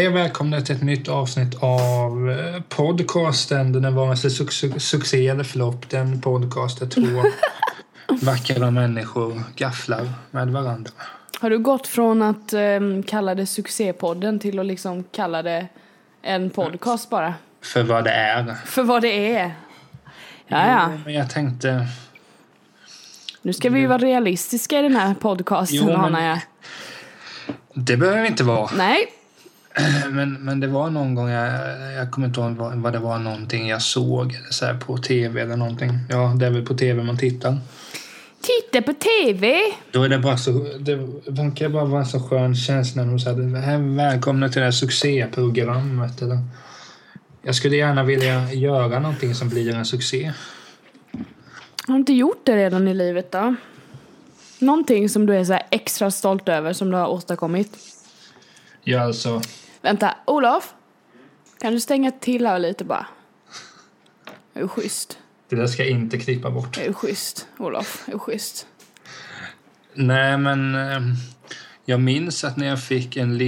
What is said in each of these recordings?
Hej och välkomna till ett nytt avsnitt av eh, podcasten. Den vare sig su- su- succé eller flopp. Den podcast där två vackra människor gafflar med varandra. Har du gått från att ehm, kalla det succépodden till att liksom kalla det en podcast bara? För vad det är. För vad det är. Ja, ja. Men jag tänkte... Nu ska vi ju vara realistiska i den här podcasten, Jo, men- jag. Det behöver vi inte vara. Nej, Men, men det var någon gång, jag, jag kommer inte ihåg vad, vad det var någonting jag såg eller så här på tv eller någonting. Ja, det är väl på tv man tittar. titta på TV! Då är det bara så, det verkar bara vara en så skön känsla när de säger "Hej, välkomna till det här succéprogrammet. Eller, jag skulle gärna vilja göra någonting som blir en succé. Har du inte gjort det redan i livet då? Någonting som du är så extra stolt över som du har åstadkommit? Ja, alltså, Vänta, Olof? Kan du stänga till här lite bara? Det är schysst. det där ska jag inte klippa bort. Det är schysst, Olof. Det är schysst. Nej, men eh, jag minns att när jag fick en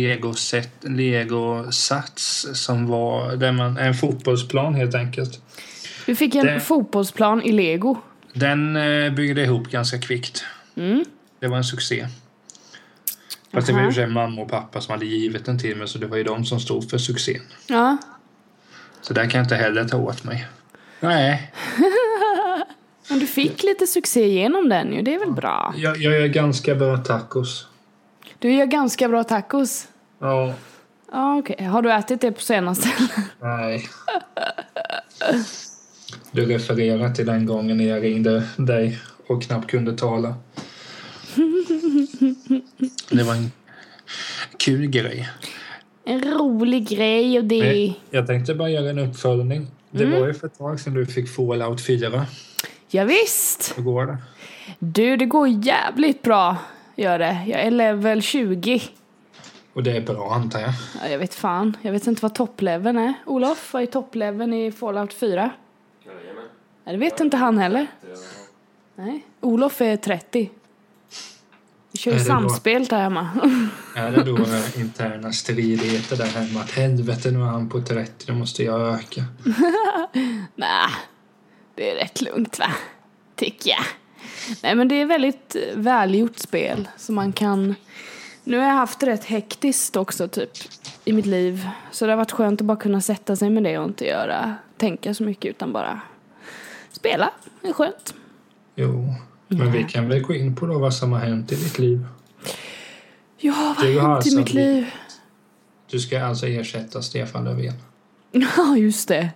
Lego-sats som var där man, en fotbollsplan helt enkelt. Du fick en Det- fotbollsplan i lego. Den eh, byggde jag ihop ganska kvickt. Mm. Det var en succé. Fast det var ju för sig mamma och pappa som hade givit den till mig så det var ju de som stod för succén. Ja. Så där kan jag inte heller ta åt mig. Nej, Men du fick lite succé genom den ju, det är väl bra? jag, jag gör ganska bra tacos. Du gör ganska bra tacos. Ja, Ja, okej. Har du ätit det på senaste? nej. Du refererar till den gången när jag ringde dig och knappt kunde tala. Det var en kul grej. En rolig grej och det... Jag tänkte bara göra en uppföljning. Det Mm. var ju för ett tag sedan du fick Fallout 4. Ja, visst. Hur går det? Du, det går jävligt bra. Gör det. Jag är level 20. Och det är bra antar jag. Ja, jag vet fan. Jag vet inte vad toppleveln är. Olof, vad är toppleveln i Fallout 4? Nej, det vet inte han heller. Nej. Olof är 30. Vi kör ju då- samspel där hemma. Är det då eh, interna stridigheter där hemma? Att helvete nu är han på 30, då måste jag öka. Nej, det är rätt lugnt va? Tycker jag. Nej men det är väldigt välgjort spel så man kan... Nu har jag haft det rätt hektiskt också typ i mitt liv. Så det har varit skönt att bara kunna sätta sig med det och inte göra, tänka så mycket utan bara spela. Det är skönt. Jo, men vi kan väl gå in på då vad som har hänt i ditt liv. Ja, vad har hänt i alltså mitt blivit- liv? Du ska alltså ersätta Stefan Löfven. Ja, just det.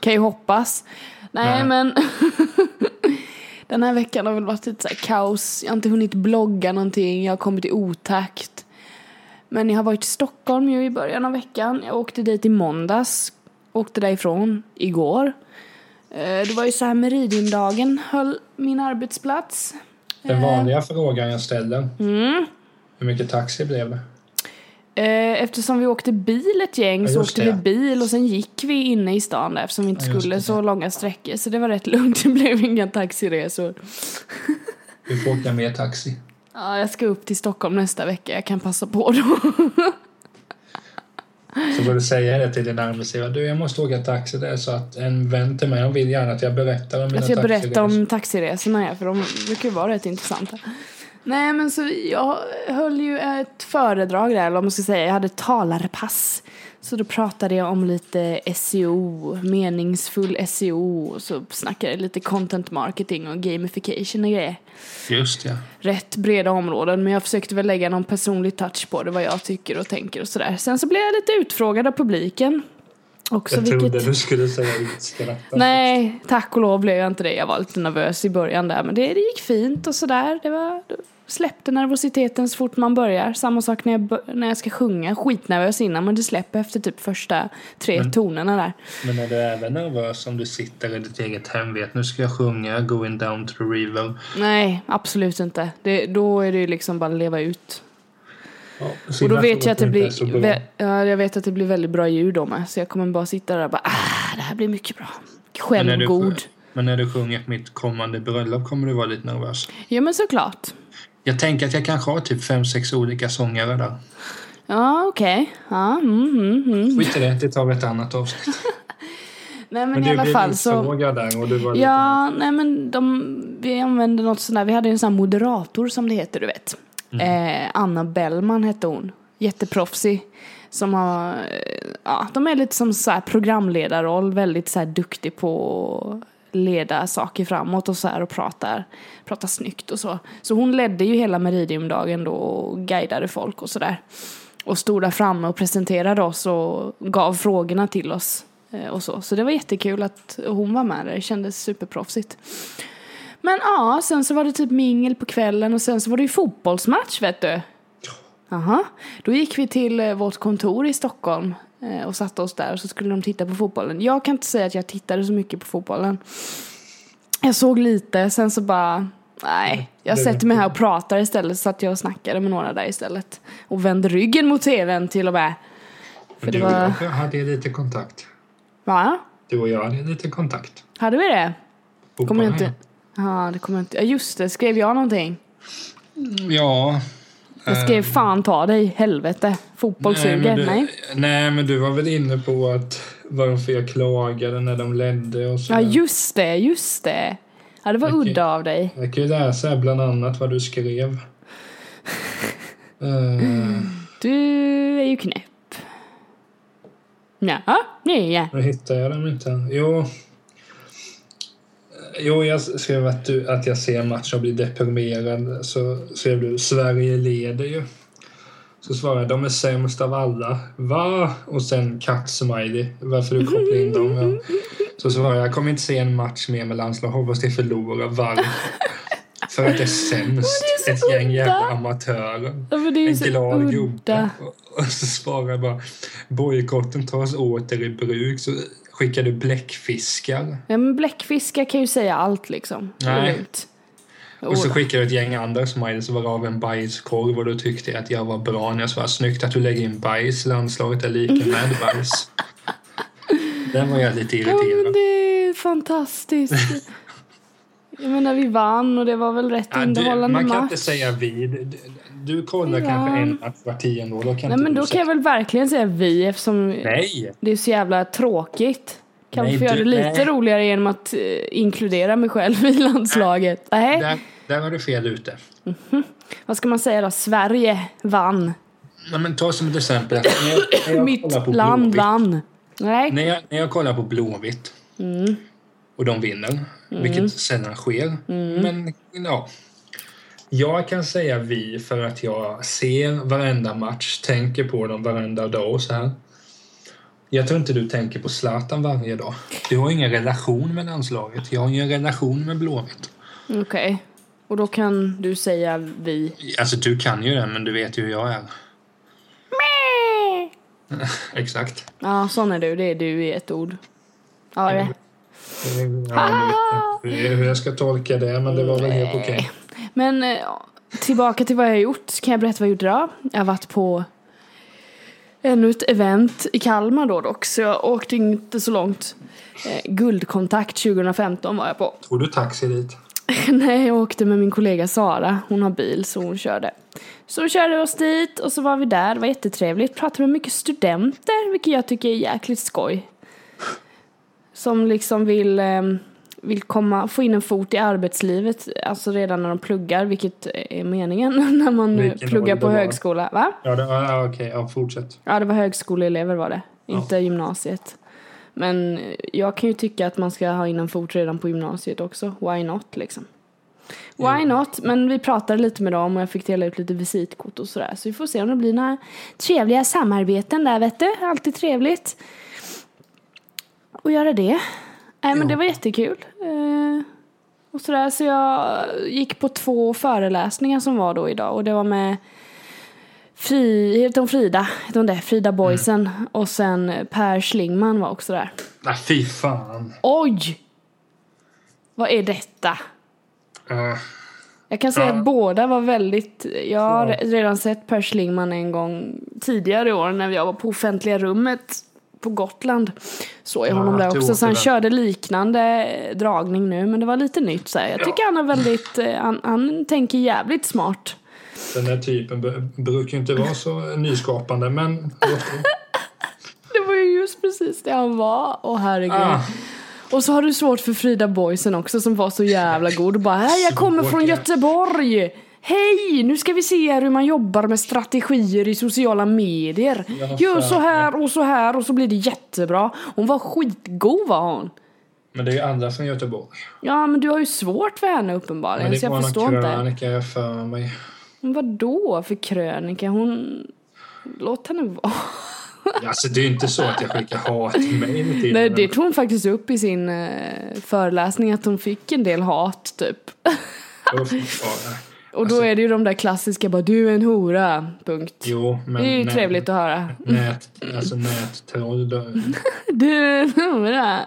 Kan ju hoppas. Nej, Nej. men den här veckan har väl varit lite så kaos. Jag har inte hunnit blogga någonting. Jag har kommit i otakt. Men jag har varit i Stockholm ju i början av veckan. Jag åkte dit i måndags. Åkte därifrån igår. Eh, Det var ju så här Meridiandagen höll min arbetsplats. Den vanliga frågan jag ställer. Mm. Hur mycket taxi blev det? Eh, Eftersom vi åkte bil ett gäng Ja, så åkte vi det. bil och sen gick vi inne i stan där eftersom vi inte Ja, skulle så långa sträckor. Så det var rätt lugnt, det blev inga taxiresor. Du får åka mer taxi. Ja, jag ska upp till Stockholm nästa vecka, jag kan passa på då. Så får du säga det till din arbetsgivare. Du, jag måste åka taxi. Det är så att en vän till mig, han vill gärna att jag berättar om mina Jag ska berätta taxiresor. om taxiresorna ja, för de brukar ju vara rätt intressanta. Nej men så jag höll ju ett föredrag där, eller vad man ska säga, jag hade talarpass. Så då pratade jag om lite SEO, meningsfull SEO, och så snackade jag lite content marketing och gamification och grejer. Just ja. Rätt breda områden, men jag försökte väl lägga någon personlig touch på det, vad jag tycker och tänker och sådär. Sen så blev jag lite utfrågad av publiken. Också, Jag trodde vilket... du skulle säga utskratta. Nej, tack och lov blev jag inte det. Jag var lite nervös i början där, men det, det gick fint och sådär. Det var, släppte nervositeten så fort man börjar. Samma sak när jag, när jag ska sjunga. Skitnervös innan men det släpper efter typ första tre Men- tonerna där. Men är du även nervös om du sitter i ditt eget hem? Vet nu ska jag sjunga Going down to the river. Nej, absolut inte. Det, då är det ju liksom bara leva ut. Ja, Och då vet jag att det blir, vä- ja, jag vet att det blir väldigt bra ljud då med. Så jag kommer bara sitta där och bara, ah, det här blir mycket bra. Självgod. Men när du sjunger mitt kommande bröllop kommer du vara lite nervös. Ja men såklart. Jag tänker att jag kanske har typ fem, sex olika sångare där. Ja, okej. Ja, mm, mm, mm. Skit i det, det tar vi ett annat avsnitt. Nej men, Men i alla fall så. där och du var lite... Ja, nej men de, vi använde något sånt där, vi hade en sån här moderator som det heter, du vet. Mm. Eh, Anna Bellman hette hon. Jätteproffsig. Som har, eh, ja, de är lite som så här programledarroll, väldigt så här duktig på leda saker framåt och så här och pratar, pratar snyggt och så. Så hon ledde ju hela Meridiumdagen då och guidade folk och sådär. Och stod där framme och presenterade oss och gav frågorna till oss. eh, Och så. så det var jättekul att hon var med där, det kändes superproffsigt. Men ja, sen så var det typ mingel på kvällen och sen så var det ju fotbollsmatch vet du. Aha. Då gick vi till eh, vårt kontor i Stockholm och satte oss där och så skulle de titta på fotbollen. Jag kan inte säga att jag tittade så mycket på fotbollen. Jag såg lite, sen så bara, nej. Jag det- sätter mig här och pratar istället så att jag snackade med några där istället. Och vände ryggen mot tvn till och med. För du och var, jag hade lite kontakt. va? Du och jag hade lite kontakt. Hade vi det? Kommer jag inte... Ja, det kommer jag inte... Ja, just det. Skrev jag någonting? Ja. Jag skrev fan ta dig, helvete. Fotboll Eh. Nej, suger. men Nej. du, nej, men du var väl inne på att varför jag klagade när de ledde och så. Ja, just det, just det. Ja, det var Okej. udda av dig. Jag kan ju läsa här bland annat vad du skrev. Uh, Du är ju knäpp. Ja, nej, ja. nu hittar jag dem inte. Jo. Jo, jag skrev att, du, att jag ser matchen och blir deprimerad. Så skrev du Sverige leder ju. Så svarade jag, de är sämst av alla. Va? Och sen katt-smiley. Varför du kopplade in dem. Ja. Så svarade jag, jag kommer inte se en match mer med landslag. Hoppas de förlorar. Varför? För att det är sämst. det är Ett gäng jävla udda. amatörer. Är ju En glad gubbe. Och- Och så svarar jag bara, bojkotten tas åter i bruk. Så skickar du bläckfiskar. Ja, men bläckfiskar kan ju säga allt liksom. Nej. Och så Oj. skickade du ett gäng andra smileys och var av en bajskorv och då tyckte att jag var bra när jag svarade snyggt att du lägger in bajs. Landslaget är lika med bajs. Den var jag lite Ja, men irriterad. det är fantastiskt. Jag menar, vi vann och det var väl rätt Ja, du, underhållande man kan match. inte säga vi. Du, kollar Ja. kanske en match var tionde år. Då kan Nej, men då kan jag väl verkligen säga vi eftersom Nej! det är så jävla tråkigt. Kan vi Nej, få göra det lite nej. roligare genom att eh, inkludera mig själv i landslaget? Nej. Där, där har du fel ute. Vad ska man säga då? Sverige vann. Nej, men ta som ett exempel. När jag, när jag Mitt land vann. Nej. När jag, när jag kollar på Blåvitt Mm. och de vinner, vilket sällan sker. Mm. Men ja. Jag kan säga vi för att jag ser varenda match, tänker på dem varenda dag och så här. Jag tror inte du tänker på Zlatan varje dag. Du har ingen relation med landslaget. Jag har ingen relation med Blåvitt. Okej. Och då kan du säga vi. Alltså du kan ju det, men du vet ju hur jag är. Exakt. Ja, sån är du. Det är du i ett ord. Ja, det. Ja, nu vet jag inte hur jag ska tolka det, men det var väl helt okej. Men eh, tillbaka till vad jag har gjort. Kan jag berätta vad jag gjort idag? Jag har varit på ännu ett event i Kalmar då dock, så jag åkte inte så långt. Eh, Guldkontakt 2015 var jag på. Tog du taxi dit? Nej, jag åkte med min kollega Sara. Hon har bil så hon körde. Så hon körde oss dit och så var vi där. Det var jättetrevligt. Pratade med mycket studenter, vilket jag tycker är jäkligt skoj. Som liksom vill, eh, vill komma, få in en fot i arbetslivet, alltså redan när de pluggar, vilket är meningen när man Vilken pluggar på högskola. Va? Ja, det, ja okej. Ja, fortsätt. Ja, det var högskoleelever var det. Inte gymnasiet. Men jag kan ju tycka att man ska ha in en fot redan på gymnasiet också. Why not liksom? Why not? Men vi pratade lite med dem och jag fick dela ut lite visitkort och sådär. Så vi får se om det blir några trevliga samarbeten där vet du. Alltid trevligt. Och göra det. Nej men det var jättekul. Eh, och sådär. Så jag gick på två föreläsningar som var då idag och det var med Fri, heter hon Frida? Heter hon det? Frida Boysen. Och sen Per Schlingman var också där. Nej, fy fan. Oj! Vad är detta? Uh, Jag kan säga Ja. att båda var väldigt... Jag har redan sett Per Schlingman en gång tidigare i år när jag var på offentliga rummet på Gotland. Såg jag Ja, honom där också. Så han körde liknande dragning nu men det var lite nytt så här. Jag tycker han är väldigt... eh, Han, han tänker jävligt smart. den där typen brukar ju inte vara så nyskapande, men... Det var ju just precis det han var. Åh herregud. Ah. Och så har du svårt för Frida Boysen också som var så jävla god och bara Hej jag kommer från ja. Göteborg! Hej! Nu ska vi se hur man jobbar med strategier i sociala medier. Gör så här och så här och så blir det jättebra. Hon var skitgod var hon. Men det är ju andra från Göteborg. Ja men du har ju svårt för henne uppenbarligen Men så det var jag någon förstår inte. krönika jag för mig. Men vadå för krönika? Hon... Låt henne vara. Alltså det är ju inte så att jag skickar hatmejl till Nej, det tog hon faktiskt upp i sin eh, föreläsning att hon fick en del hat typ. Och då Alltså- är det ju de där klassiska bara du är en hora, punkt. Jo, men... det är ju nät- trevligt att höra. Nät, alltså nättroll. då- Du är en hora.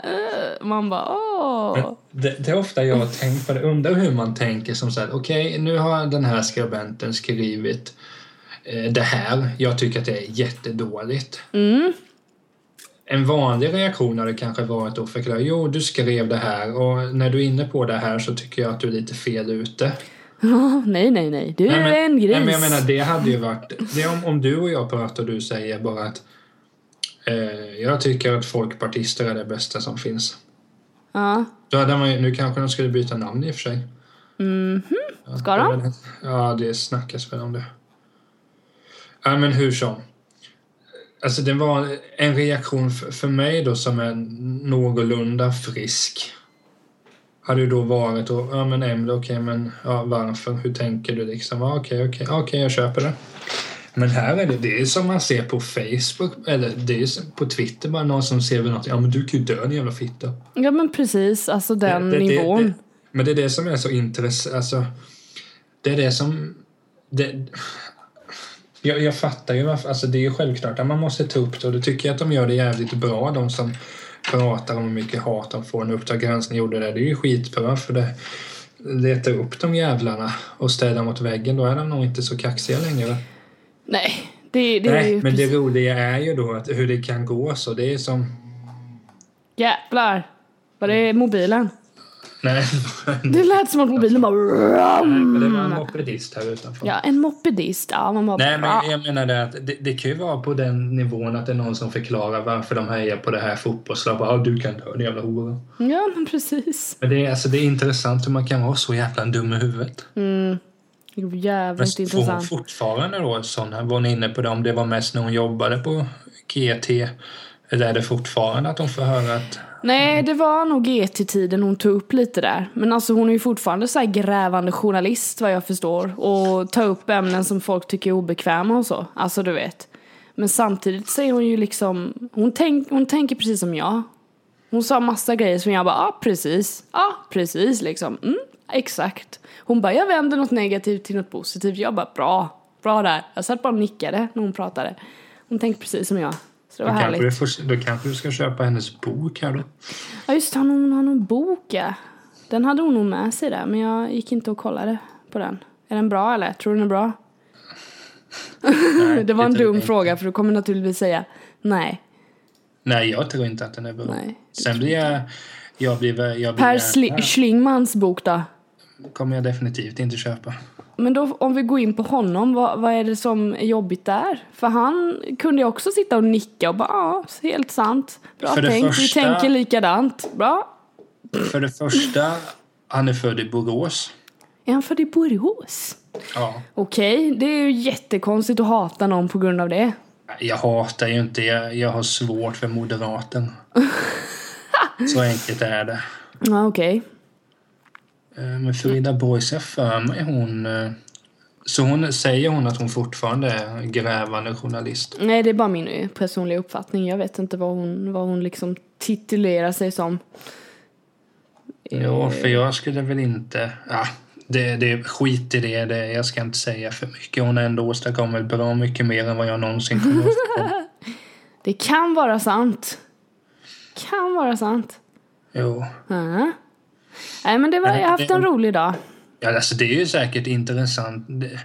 Man bara åh. Det, det är ofta jag tänkt på det. Undrar hur man tänker som så här, okej, nu har den här skribenten skrivit eh, det här. Jag tycker att det är jättedåligt. Mm. En vanlig reaktion hade kanske varit att förklara, jo, du skrev det här och när du är inne på det här så tycker jag att du är lite fel ute. Ja, nej, nej, nej. Du är Nej, men, en gris. Nej, men jag menar, det hade ju varit... Det är om, om du och jag pratar och du säger bara att eh, jag tycker att folkpartister är det bästa som finns. Ja. Då hade man ju, nu kanske de skulle byta namn i och för sig. Mhm. Ska är de? Ja, det snackas väl om det. Ja, men hur som. Alltså det var en reaktion för, för mig då som är någorlunda frisk. Hade ju då varit och, ja men Emil, okej men ja, varför, hur tänker du liksom? Okej, okej, okej jag köper det. Men här är det, det är som man ser på Facebook, eller det är på Twitter bara någon som ser något, ja men du kan ju dö din jävla fitta. Ja men precis, alltså den det- det- nivån. det- men det är det som är så intressant. Alltså, det är det som... Det, jag, jag fattar ju varför. Alltså, det är ju självklart att man måste ta upp det och det tycker jag att de gör det jävligt bra. De som pratar om hur mycket hat de får. En Uppdrag granskning gjorde det. Det är ju skitbra för det letar upp de jävlarna och ställer mot väggen. Då är de nog inte så kaxiga längre. Nej, det, det är Nej, ju men det precis... roliga är ju då att hur det kan gå så. Det är som... Jävlar. Var det mobilen? Nej, Det lät som att mobilen bara... men det var en mopedist här utanför. Ja, en mopedist. Ja, man bara... Nej, men jag menar det att det, det kan ju vara på den nivån att det är någon som förklarar varför de hejar på det här fotbollslaget. Ja, du kan dö, din jävla hora. Ja, men precis. Men det är, alltså, det är intressant hur man kan vara så jävla dum i huvudet. Mm. Det var Men jävligt får hon intressant. fortfarande då sån här, var hon inne på det, om det var mest när hon jobbade på GT? Eller är det fortfarande att hon får höra att... Nej, det var nog e GT-tiden hon tog upp lite där. Men alltså hon är ju fortfarande så här grävande journalist vad jag förstår. Och tar upp ämnen som folk tycker är obekväma och så. Alltså du vet. Men samtidigt säger hon ju liksom, hon, tänk, hon tänker precis som jag. Hon sa massa grejer som jag bara, ja ah, precis, ja ah, precis liksom. Mm, exakt. Hon bara, jag vänder något negativt till något positivt. Jag bara, bra, bra där. Jag satt bara och nickade när hon pratade. Hon tänkte precis som jag. Så det Då var kanske, härligt. du får, då kanske du ska köpa hennes bok här då. Ja just det, hon har någon bok ja. Den hade hon nog med sig där men jag gick inte och kollade på den. Är den bra eller? Tror du den är bra? Nej, det var en dum inte. fråga för du kommer naturligtvis säga nej. Nej, jag tror inte att den är bra. Nej. Sen blir jag... Jag blir, jag blir Per Schlingmans bok då? kommer jag definitivt inte köpa. Men då om vi går in på honom, vad, vad är det som är jobbigt där? För han kunde ju också sitta och nicka och bara ja, helt sant. Bra För tänkt, vi första- tänker likadant. Bra. För det första, han är född i Borås. Är han född i Borås? Ja. Okej, det är ju jättekonstigt att hata någon på grund av det. Jag hatar ju inte, jag, jag har svårt för moderaten. Så enkelt är det. Ja, okej. Eh, Men Frida Bois, jag för mig hon... eh, Så hon säger hon att hon fortfarande är grävande journalist? Nej, det är bara min eh, personliga uppfattning. Jag vet inte vad hon, vad hon liksom titulerar sig som. Ja, för jag skulle väl inte... Ja, det, det, skit i det, det. Jag ska inte säga för mycket. Hon har ändå åstadkommit bra mycket mer än vad jag någonsin kommer åstadkomma. Det kan vara sant. Kan vara sant. Jo. Ja. Nej men det var, jag har haft en rolig dag. Ja, alltså det är ju säkert intressant. Det,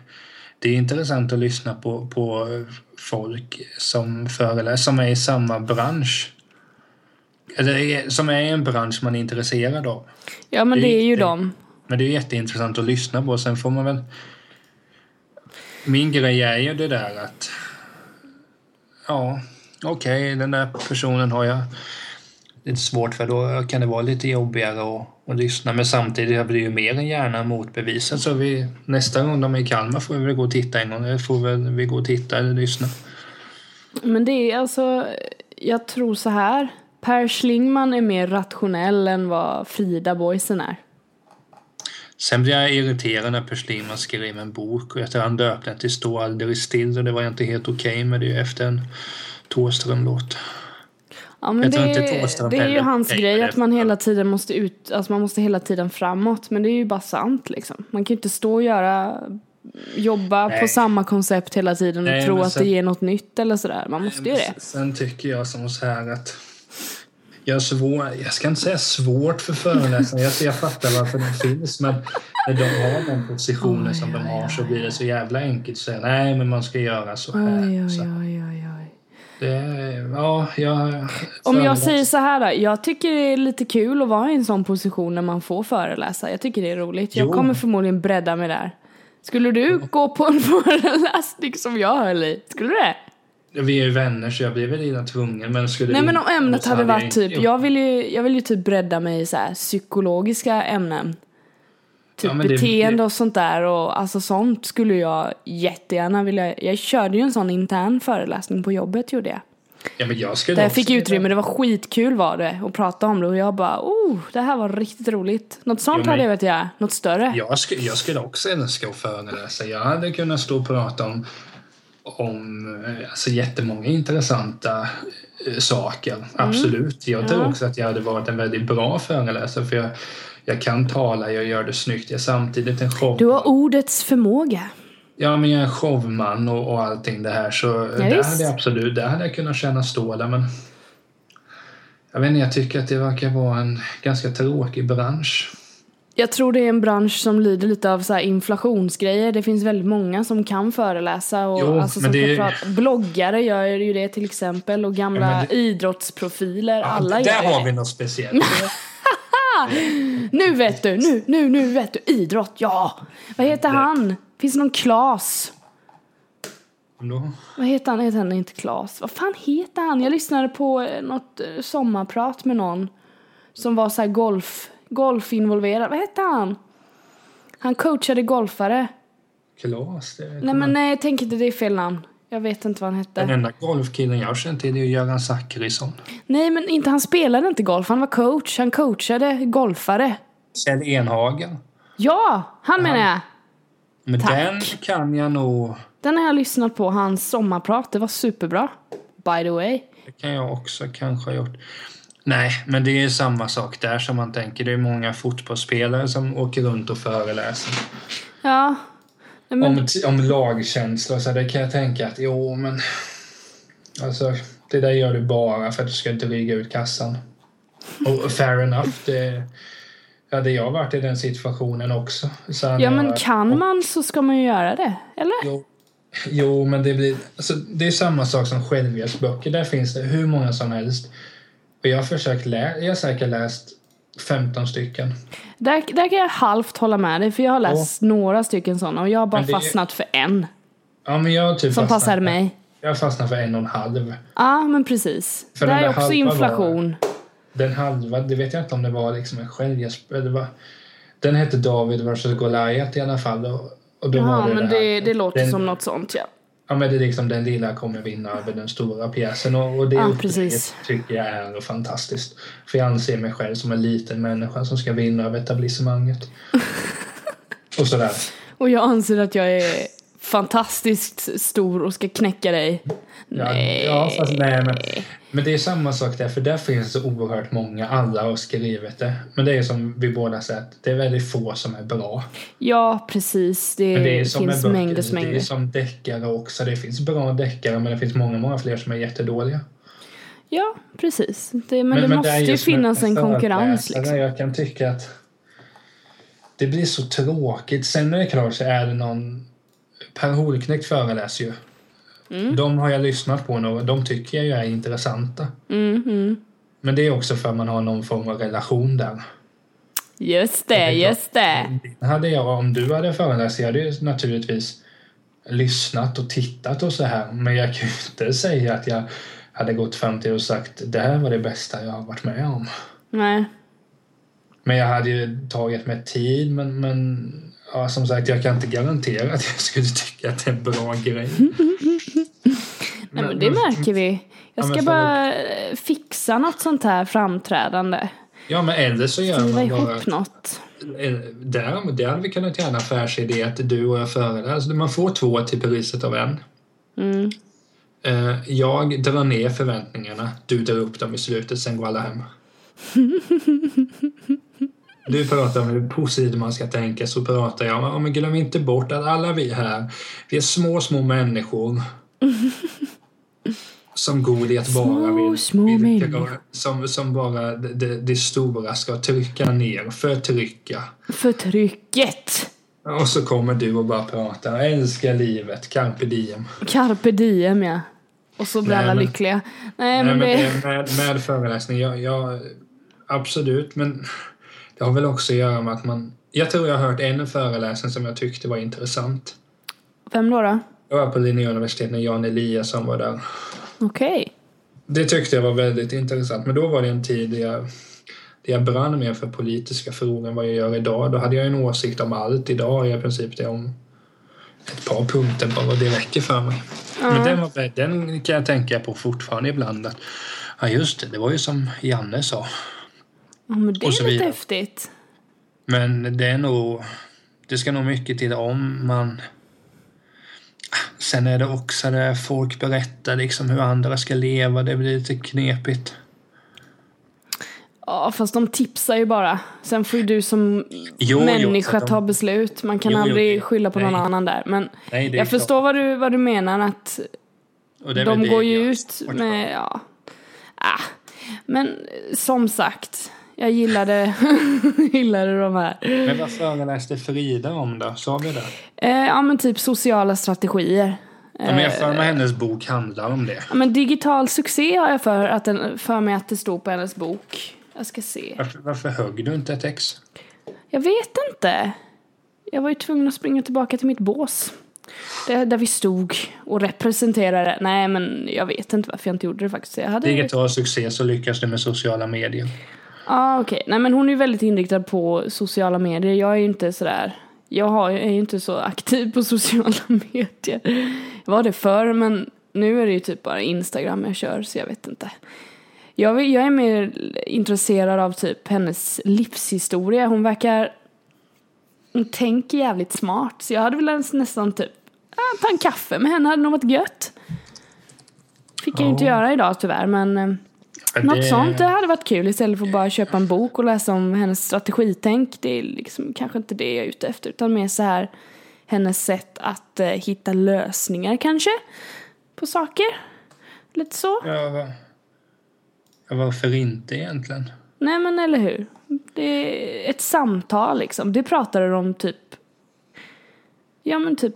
det är intressant att lyssna på, på folk som föreläser, som är i samma bransch. Eller som är i en bransch man är intresserad av. Ja men Det det är ju inte- dem. Men det är jätteintressant att lyssna på. Sen får man väl... Min grej är ju det där att... Ja, okej, den där personen har jag lite svårt för. Då kan det vara lite jobbigare att, att lyssna. Men samtidigt blir det ju mer än gärna motbevisat. Så vi, nästa gång de är i Kalmar får vi väl gå och titta en gång. Eller får väl vi gå och titta eller lyssna. Men det är alltså, jag tror så här. Per Schlingman är mer rationell än vad Frida Boisen är. Sen blir jag irriterad när Per Schlingmann skrev en bok och jag tror han döpte den till Stå aldrig still och det var inte helt okej med det efter en Thåström-låt. Ja men det, det är ju hans grej att man hela tiden måste ut, alltså man måste hela tiden framåt. Men det är ju bara sant liksom. Man kan ju inte stå och göra, jobba Nej. på samma koncept hela tiden och Nej, tro att sen- det ger något nytt eller sådär. Man måste ju det. Sen tycker jag som så här att jag, svår, jag ska inte säga svårt för föreläsare, jag, jag fattar varför de finns men när de har den positionen Oj, som de oj, har så oj. blir det så jävla enkelt att säga nej men man ska göra så här. Oj, oj, så. oj, är- ja, jag, Om jag säger så här då, jag tycker det är lite kul att vara i en sån position när man får föreläsa. Jag tycker det är roligt. Jag Jo. kommer förmodligen bredda mig där. Skulle du gå på en föreläsning som jag höll i? Skulle du det? Vi är ju vänner så jag blir väl lite tvungen men skulle Nej vi men om ämnet hade varit typ, jag vill ju, jag vill ju typ bredda mig i så här psykologiska ämnen. Typ Ja, det- beteende och sånt där och alltså sånt skulle jag jättegärna vilja, jag körde ju en sån intern föreläsning på jobbet gjorde jag. Ja, men jag skulle Där jag fick utrymme, det var skitkul var det att prata om det och jag bara oh, det här var riktigt roligt. Något sånt Jo, hade jag velat göra, något större. Jag skulle, jag skulle också älska att föreläsa. Jag hade kunnat stå och prata om, om eh, alltså, jättemånga intressanta eh, saker. Absolut. Jag tror Mm. Ja. också att jag hade varit en väldigt bra föreläsare för jag, jag kan tala, jag gör det snyggt. Jag är samtidigt en show. Du har ordets förmåga. Ja, men jag är showman och, och allting det här så Ja, där hade jag absolut, där hade jag kunnat känna stå där men jag vet inte, jag tycker att det verkar vara en ganska tråkig bransch. Jag tror det är en bransch som lider lite av så här inflationsgrejer. Det finns väldigt många som kan föreläsa och Jo, alltså, som det prata. Bloggare gör ju det till exempel och gamla Ja, det- idrottsprofiler. alla där gör ju har det. vi något speciellt. Nu vet du, nu, nu, nu vet du. Idrott, ja. Vad heter han? Finns det någon Klas? Då. Vad heter han? Heter han inte Klas? Vad fan heter han? Jag lyssnade på eh, något eh, sommarprat med någon som var så här golf, golfinvolverad. Vad hette han? Han coachade golfare. Klas, det Nej men nej, jag tänker inte det är fel namn. Jag vet inte vad han Den hette. enda golfkillen jag känner till är ju Göran Zachrisson. Nej men inte, han spelade inte golf, han var coach. Han coachade golfare. Kjell Enhagen. Ja, han menar jag. Men Tack. den kan jag nog... Den har jag lyssnat på, hans sommarprat. Det var superbra. By the way. Det kan jag också kanske ha gjort. Nej, men det är samma sak där som man tänker. Det är många fotbollsspelare som åker runt och föreläser. Ja. Men, Om, om lagkänsla så det kan jag tänka att jo men... Alltså, det där gör du bara för att du ska inte dryga ut kassan. Och fair enough, det... Hade jag varit i den situationen också. Ja men jag- kan man så ska man ju göra det. Eller? Jo, jo men det blir... Alltså, det är samma sak som självhjälpsböcker. Där finns det hur många som helst. Och jag har försökt läsa... Jag har säkert läst 15 stycken. Där, där kan jag halvt hålla med dig för jag har läst några stycken sådana och jag har bara det fastnat för en. Ja, men jag har typ Som passar mig. Jag har fastnat för en och en halv. Ja men precis. För den är också inflation. Den halva, det vet jag inte om det var liksom en självhjälp... eller vad- Den hette David vs Goliat i alla fall. Och, och då Ja var det men det, det, det låter den, som något sånt ja. Ja men det är liksom den lilla kommer vinna över den stora pjäsen och, och det Ja, tycker jag är fantastiskt. För jag anser mig själv som en liten människa som ska vinna över etablissemanget. och sådär. Och jag anser att jag är fantastiskt stor och ska knäcka dig. Ja, Nej. Ja, fast nej, men, men det är samma sak där, för där finns så oerhört många. Alla har skrivit det. Men det är som vi båda sett, det är väldigt få som är bra. Ja, precis. Det, Men det finns böcker, mängders det är mängder. som deckare också. Det finns bra deckare, men det finns många, många fler som är jättedåliga. Ja, precis. Det, men, det måste är ju finnas en konkurrens. Liksom. Jag kan tycka att det blir så tråkigt. Sen är det klart så är det någon... Per Holknekt föreläser ju. Mm. De har jag lyssnat på och de tycker jag är intressanta. Mm, mm. Men det är också för att man har någon form av relation där. Just det, just det. Hade jag, om du hade föreläst, jag hade ju naturligtvis lyssnat och tittat och så här. Men jag kan ju inte säga att jag hade gått fram till och sagt det här var det bästa jag har varit med om. Nej. Men jag hade ju tagit mig tid, men, men ja, som sagt, jag kan inte garantera att jag skulle tycka att det är en bra grej. Nej, men det märker vi. Jag Ja, ska för- bara eh, fixa något sånt här framträdande. Ja, men eller så gör Skriva man bara... ihop något. Eh, Där, det hade vi kunnat göra en affärsidé att du och jag föreläser. Man får två till priset av en. Mm. Eh, Jag drar ner förväntningarna, du drar upp dem i slutet, sen går alla hem. Du pratar om hur positivt man ska tänka, så pratar jag om, men glöm inte bort att alla vi här, vi är små, små människor. Som Goliat bara vill, små vill som, som bara det, det, stora ska trycka ner, förtrycka. Förtrycket. Och så kommer du och bara pratar, älska livet, carpe diem. Carpe diem, ja. Och så blir Nej, alla men- lyckliga. Nej, Nej, men det, med, med föreläsning, jag, jag, absolut, men det har väl också att göra med att man... Jag tror jag har hört en föreläsning som jag tyckte var intressant. Vem då? då? Jag var på Linnéuniversitetet när Jan Eliasson var där. Okej. Det tyckte jag var väldigt intressant, men då var det en tid där jag, där jag brann mer för politiska frågor än vad jag gör idag. Då hade jag en åsikt om allt. Idag jag i princip det om ett par punkter bara och det räcker för mig. Men den, var, den kan jag tänka på fortfarande ibland. Att, ja just det, det var ju som Janne sa. Ja, men det är lite häftigt. Men det är nog... Det ska nog mycket till om man... Sen är det också det folk berättar liksom hur andra ska leva. Det blir lite knepigt. Ja, fast de tipsar ju bara. Sen får ju du som Jo, jo, människa de- ta beslut. Man kan Jo, jo, aldrig skylla på någon nej. annan där. Men Nej, jag klart. förstår vad du, vad du menar. Att de går ju ut med... Ja. Ah. Men eh, som sagt, jag gillade, gillade de här. Men vad föreläste Frida om då? Sa vi det? Eh, ja, men typ sociala strategier. Ja, men jag Eh, för mig hennes bok handlar om det. Ja, men digital succé har jag för, att den, för mig att det stod på hennes bok. Jag ska se. Varför, varför högg du inte ett ex? Jag vet inte. Jag var ju tvungen att springa tillbaka till mitt bås. Där, där vi stod och representerade. Nej, men jag vet inte varför jag inte gjorde det faktiskt. Jag hade... Digital succé så lyckas du med sociala medier. Ja, okej. Nej, men hon är ju väldigt inriktad på sociala medier. Jag är ju inte sådär... Jag har, jag är ju inte så aktiv på sociala medier. Jag var det förr, men nu är det ju typ bara Instagram jag kör, så jag vet inte. Jag, vill- jag är mer intresserad av typ hennes livshistoria. Hon verkar... Hon tänker jävligt smart, så jag hade väl nästan typ... Ah, ta en kaffe med henne hade nog varit gött. Fick jag ju inte Ja. göra idag tyvärr, men... något det- sånt det hade varit kul istället för att bara köpa en bok och läsa om hennes strategitänk. Det är liksom kanske inte det jag är ute efter utan mer så här hennes sätt att eh, hitta lösningar kanske på saker. Lite så. Ja, va- ja, varför inte egentligen? Nej men eller hur. Det är ett samtal liksom. Det pratade de om typ Ja men typ,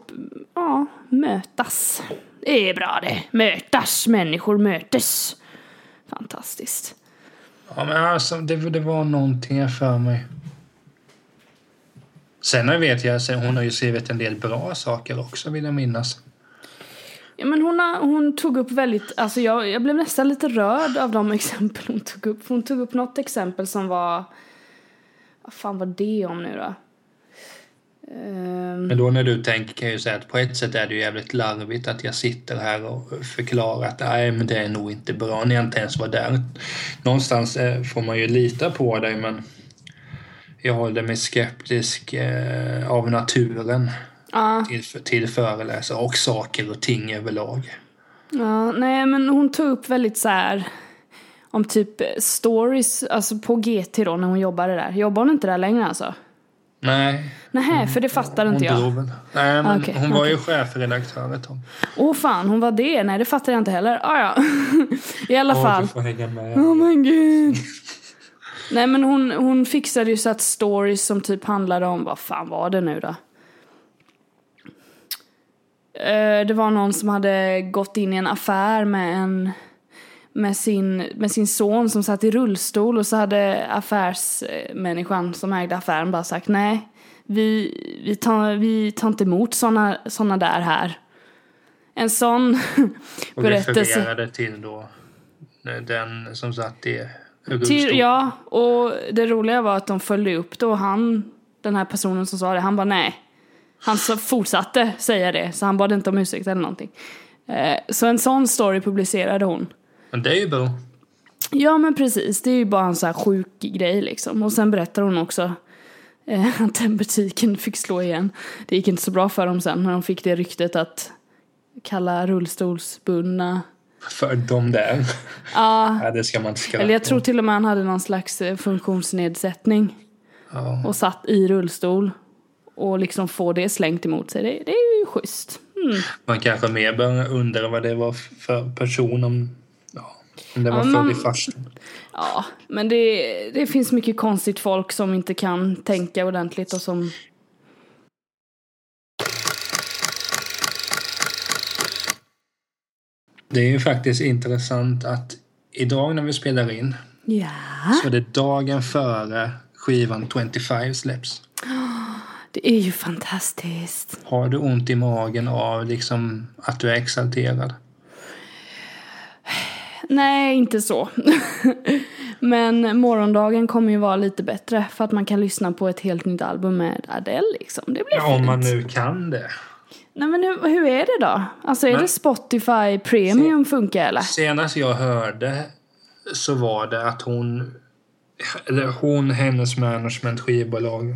ja, mötas. Det är bra det. Mötas, människor mötes. Fantastiskt. Ja, men alltså, det, det var någonting för mig. Sen vet jag, hon har ju skrivit en del bra saker också vill jag minnas. Ja, men hon, har, hon tog upp väldigt, alltså jag, jag blev nästan lite rörd av de exempel hon tog upp. Hon tog upp något exempel som var, vad fan var det om nu då? Ehm, Men då när du tänker kan jag ju säga att på ett sätt är det ju jävligt larvigt att jag sitter här och förklarar att nej men det är nog inte bra när jag inte ens var där. Någonstans eh, får man ju lita på dig men jag håller mig skeptisk eh, av naturen. Ja, till, till föreläsare och saker och ting överlag. ja, nej men hon tog upp väldigt så här om typ stories, alltså på GT då när hon jobbade där. Jobbar hon inte där längre alltså? Nej, Nej, för det fattade hon inte jag. väl. Nej, men Okej, hon var ju okej. chefredaktör ett tag. Åh fan, hon var det? Nej, det fattar jag inte heller. Ah, ja. I alla Ja, fall. du får hänga med. Oh men gud. Nej men hon, hon fixade ju så att stories som typ handlade om, vad fan var det nu då? Eh, Det var någon som hade gått in i en affär med en med sin, med sin son som satt i rullstol och så hade affärsmänniskan som ägde affären bara sagt nej, vi, vi, tar, vi tar inte emot såna, såna där här. En sån Och berättelse. refererade till då den som satt i rullstol. Till, ja, och det roliga var att de följde upp då han, den här personen som sa det, han bara nej. Han så fortsatte säga det, så han bad inte om ursäkt eller någonting. Eh, så en sån story publicerade hon. Men det är ju bra. Ja men precis, det är ju bara en så här sjuk grej liksom. Och sen berättar hon också eh, att den butiken fick slå igen. Det gick inte så bra för dem sen när de fick det ryktet att kalla rullstolsbundna För de där. Ja, Ja, det ska man inte skratta eller jag tror till och med han hade någon slags eh, funktionsnedsättning. Ja. och satt i rullstol och liksom få det slängt emot sig. Det, det är ju schysst. Mm. Man kanske mer bör undra vad det var för person om, det var Ja, född i farstun. Ja, men det, det finns mycket konstigt folk som inte kan tänka ordentligt och som... Det är ju faktiskt intressant att idag när vi spelar in Ja. så är det dagen före skivan 25 släpps. Det är ju fantastiskt. Har du ont i magen av liksom att du är exalterad? Nej, inte så. men morgondagen kommer ju vara lite bättre för att man kan lyssna på ett helt nytt album med Adele liksom. Det blir Ja, om fint. man nu kan det. Nej men hur, hur är det då? Alltså är Men- det Spotify Premium funkar eller? Senast jag hörde så var det att hon, eller hon, hennes management, skivbolag,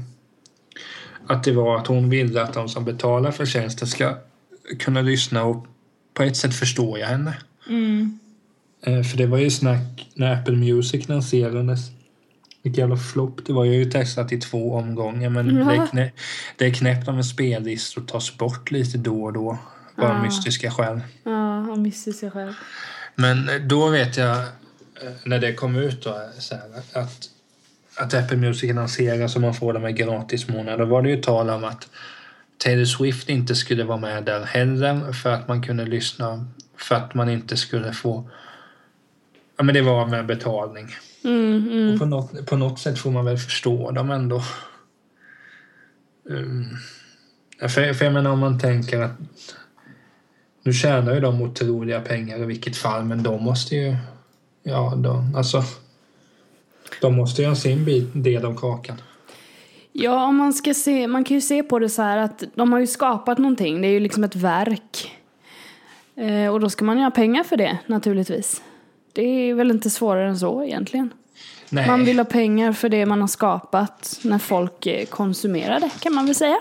att det var att hon ville att de som betalar för tjänsten ska kunna lyssna och på ett sätt förstår jag henne. Mm. Eh, För det var ju snack när Apple Music lanserades. Vilken jävla flopp. Det var ju testat i två omgångar men Ja. det, är knä, det är knäppt om en spellista tas bort lite då och då. Bara Ja. mystiska skäl. Ja, missar sig själv. Men eh, då vet jag eh, när det kom ut då, här, att, att Apple Music lanseras och man får dem i gratis månad. Då var det ju tal om att Taylor Swift inte skulle vara med där heller för att man kunde lyssna för att man inte skulle få Ja men det var med betalning. Mm, mm. Och på något, på något sätt får man väl förstå dem ändå. Um, för, för jag menar om man tänker att nu tjänar ju de otroliga pengar i vilket fall men de måste ju ja de, alltså de måste ju ha sin bit, del av kakan. Ja, om man ska se, man kan ju se på det så här att de har ju skapat någonting, det är ju liksom ett verk. Eh, och då ska man ju ha pengar för det, naturligtvis. Det är väl inte svårare än så egentligen. Nej, Man vill ha pengar för det man har skapat när folk eh, konsumerar det, kan man väl säga.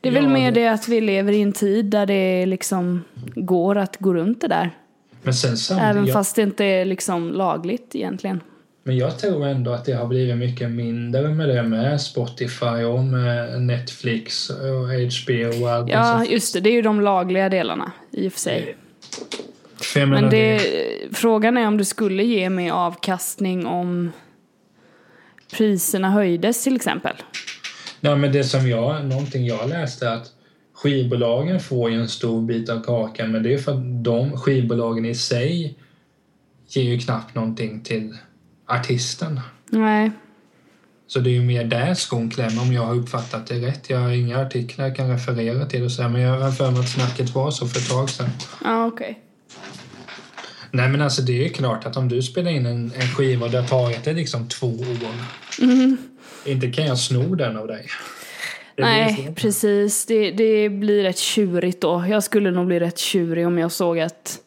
Det är väl Ja, mer det- att vi lever i en tid där det liksom går att gå runt det där. men sen Även jag, fast det inte är liksom lagligt egentligen. men jag tror ändå att det har blivit mycket mindre med det med Spotify och med Netflix och HBO och allt Ja, just det. Det är ju de lagliga delarna i och för sig. Men det, frågan är om det skulle ge mer avkastning om priserna höjdes till exempel. Nej, men det som jag, någonting jag läste att skivbolagen får ju en stor bit av kakan men det är för att de skivbolagen i sig ger ju knappt någonting till artisten. Nej. Så det är ju mer där skon klämmer om jag har uppfattat det rätt. Jag har inga artiklar jag kan referera till och så men jag har för mig att snacket var så för ett tag sedan. Ja, okej. Nej men alltså det är ju klart att om du spelar in en, en skiva och det har tagit dig liksom två år. Inte kan jag sno den av dig. Det Nej, precis. Det, det blir rätt tjurigt då. Jag skulle nog bli rätt tjurig om jag såg att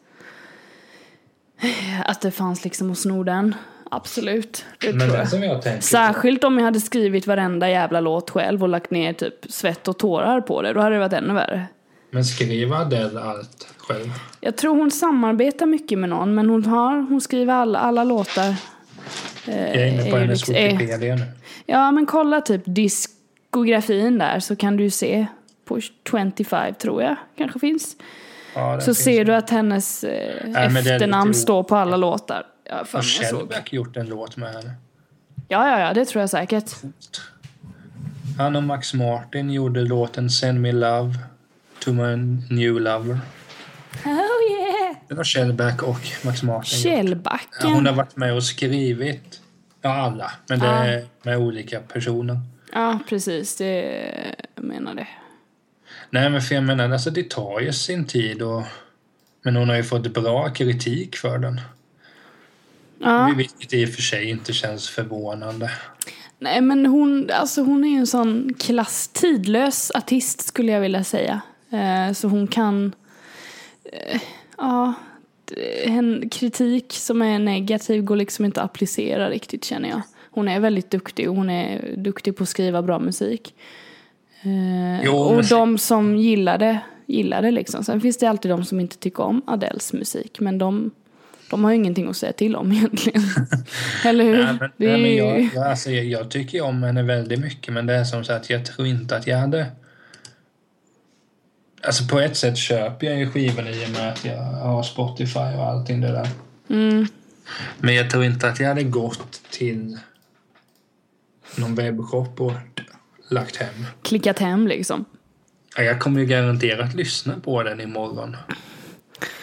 att det fanns liksom att sno den. Absolut, det Men tror jag. som jag tänker Särskilt om jag hade skrivit varenda jävla låt själv och lagt ner typ svett och tårar på det. Då hade det varit ännu värre. Men skriver Adele allt själv? Jag tror hon samarbetar mycket med någon, men hon, har, hon skriver alla, alla låtar. Eh, Jag är inne är på ju hennes liksom- är- Wikipedia nu. Ja, men kolla typ diskografin där så kan du se på 25 tror jag kanske finns. Ja, Så finns ser du att hennes eh, är lite efternamn står på alla låtar. Ja, Har. Shellback gjort en låt med henne? ja, ja, ja, det tror jag säkert. Han och Max Martin gjorde låten Send Me Love to My New Lover. Oh yeah! Det var Shellback och Max Martin. gjort. Källbacken. Ja, hon har varit med och skrivit. Ja, alla. Men det Ja. är med olika personer. Ja, precis. Det jag menar det. Nej, men för jag menar, alltså det tar ju sin tid och... Men hon har ju fått bra kritik för den. Ja. Vilket i och för sig inte känns förvånande. Nej, men hon, alltså hon är ju en sån klass, tidlös artist skulle jag vilja säga. Eh, så hon kan, ja, d- en kritik som är negativ går liksom inte att applicera riktigt känner jag. Hon är väldigt duktig och hon är duktig på att skriva bra musik. Eh, Jo, och men- de som gillar det, gillar det liksom. Sen finns det alltid de som inte tycker om Adeles musik, men de, de har ju ingenting att säga till om egentligen. Eller hur? Nej, men, Det är nej, men jag, jag, alltså, jag, jag tycker om henne väldigt mycket men det är som så att jag tror inte att jag hade... Alltså på ett sätt köper jag ju skivorna i och med att jag har Spotify och allting det där. Mm. Men jag tror inte att jag hade gått till någon webbshop och lagt hem. klickat hem liksom. Ja, Jag kommer ju garanterat lyssna på den imorgon.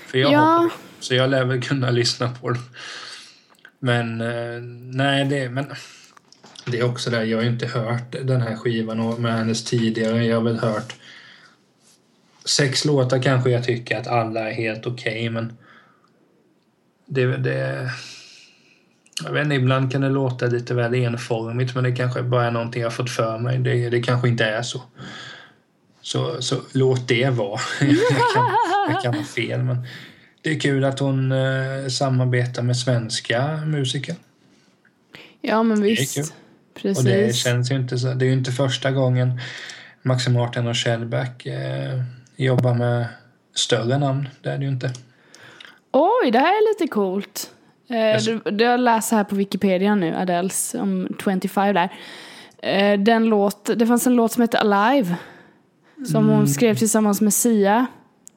För jag Ja. har på- Så jag lär väl kunna lyssna på den. Men eh, nej, det, men det är också där. Jag har ju inte hört den här skivan med hennes tidigare. Jag har väl hört sex låtar kanske jag tycker att alla är helt okej men det, det jag vet inte, ibland kan det låta lite väl enformigt men det kanske bara är någonting jag fått för mig. Det, det kanske inte är så. Så, så låt det vara. jag, kan, jag kan ha fel men det är kul att hon eh, samarbetar med svenska musiker. Ja men visst. Precis. Och det känns ju inte så, det är ju inte första gången Max Martin och Shellback eh, jobbar med större namn. Det är det ju inte. Oj, det här är lite coolt. Eh, Jaså? du, du jag läser här på Wikipedia nu, Adeles om 25 där. Eh, den låt, det fanns en låt som hette Alive. Som Mm. hon skrev tillsammans med Sia.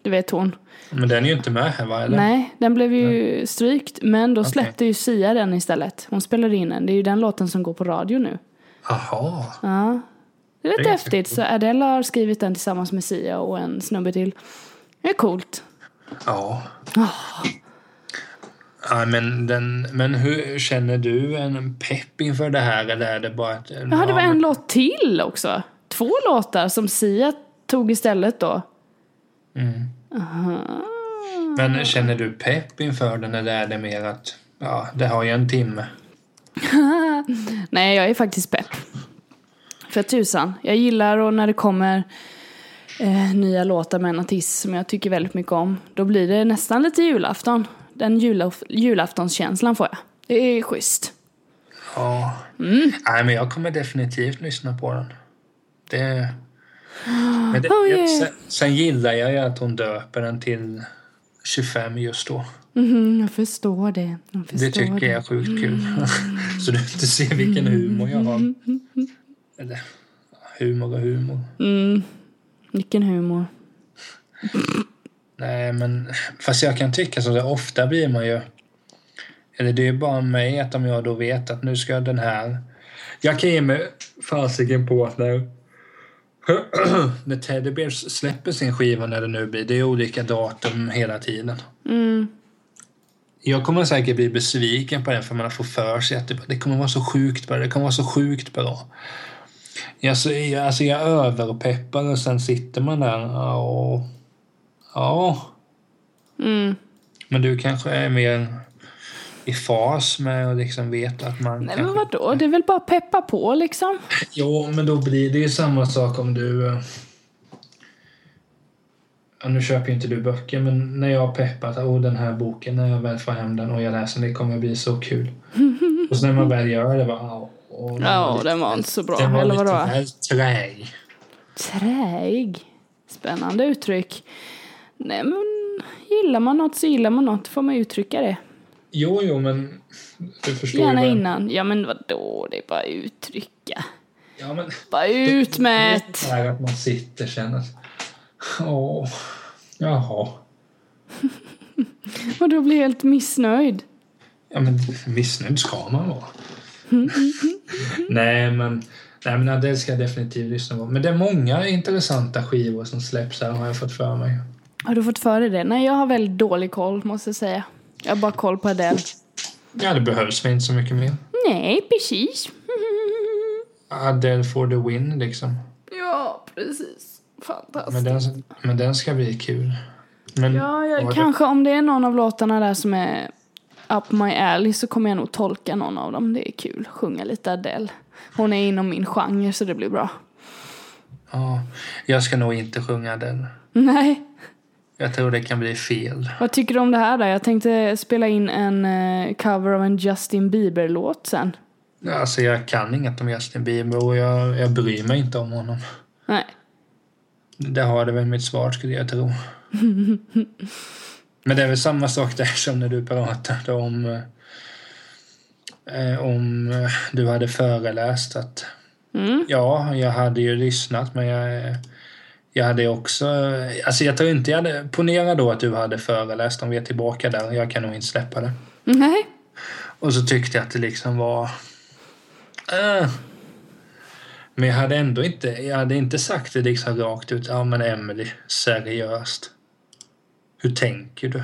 Du vet hon. Men den är ju inte med här va? Eller? Nej, den blev ju strykt. Men då släppte ju Sia den istället. Hon spelade in den. Det är ju den låten som går på radio nu. Jaha. Ja. Det är lite häftigt. Så Adele har skrivit den tillsammans med Sia och en snubbe till. Det är coolt. Ja. Ja, men, den, men hur känner du en pepp inför det här eller är det bara att... Ja, det var en låt till också. Två låtar som Sia tog istället då. Mm. Men känner du pepp inför den eller är det mer att ja, det har ju en timme? Nej, jag är faktiskt pepp. För tusan. Jag gillar och när det kommer eh, nya låtar med en artist som jag tycker väldigt mycket om. Då blir det nästan lite julafton. Den julaf- julaftonskänslan får jag. Det är schysst. Ja. Mm. Nej, men jag kommer definitivt lyssna på den. Det... Men det, Oh, yeah. sen, sen gillar jag ju att hon döper den till 25 just då. Mhm, jag förstår det. Jag förstår Det tycker jag är sjukt kul. Så du inte ser vilken humor jag har. Eller humor och humor. Mm. Vilken humor. Nej, men fast jag kan tycka så. Ofta blir man ju... Eller det är bara mig att om jag då vet att nu ska den här... Jag kan ge mig fasiken på att när... när Teddy Bears släpper sin skiva när det nu blir, det är olika datum hela tiden. Mm. Jag kommer säkert bli besviken på den för man får för sig att det, det kommer vara så sjukt bra. Det kommer vara så sjukt bra. Jag, så, jag, alltså jag överpeppar och sen sitter man där och... Ja. Mm. Men du kanske är mer i fas med att liksom veta att man Nej men vadå, det är väl bara att peppa på liksom. Jo, men då blir det ju samma sak om du... eh, Ja, nu köper ju inte du böcker, men när jag peppat oh, den här boken, när jag väl får hem den och jag läser den, det kommer bli så kul. Och så när man väl gör det bara... Den Ja, lite- den var inte så bra. Den var Eller lite vadå? väl träig. Träig. Spännande uttryck. Nej men, gillar man något så gillar man något. Får man uttrycka det. Jo, jo, men du förstår Gärna ju vad- innan. Ja men vadå, det är bara uttrycka. Ja, men Bara ut med det är att man sitter och känner att... Åh, jaha. Och då blir helt missnöjd. Ja, men missnöjd ska man vara. nej, men, nej, men Adele ska jag definitivt lyssna på. Men det är många intressanta skivor som släpps här har jag fått för mig. Har du fått för dig det? Nej, jag har väldigt dålig koll måste jag säga. Jag har bara koll på Adele. Ja, det behövs väl inte så mycket mer. Nej, precis. Adele for the win, liksom. Ja, precis. Fantastiskt. Men den, men den ska bli kul. Men, Ja, jag, kanske om det är någon av låtarna där som är up my alley så kommer jag nog tolka någon av dem. Det är kul. Sjunga lite Adele. Hon är inom min genre så det blir bra. Ja, jag ska nog inte sjunga den. Nej. Jag tror det kan bli fel. Vad tycker du om det här då? Jag tänkte spela in en eh, cover av en Justin Bieber-låt sen. Alltså jag kan inget om Justin Bieber och jag, jag bryr mig inte om honom. Nej. Det har det väl mitt svar skulle jag tro. Men det är väl samma sak där som när du pratade om eh, om eh, du hade föreläst att Mm. ja, jag hade ju lyssnat men jag jag hade också, alltså jag tror inte jag hade, ponera då att du hade föreläst om vi är tillbaka där, jag kan nog inte släppa det. Nej. Och så tyckte jag att det liksom var... Äh. Men jag hade ändå inte, jag hade inte sagt det liksom rakt ut. Ja men Emily, seriöst. Hur tänker du?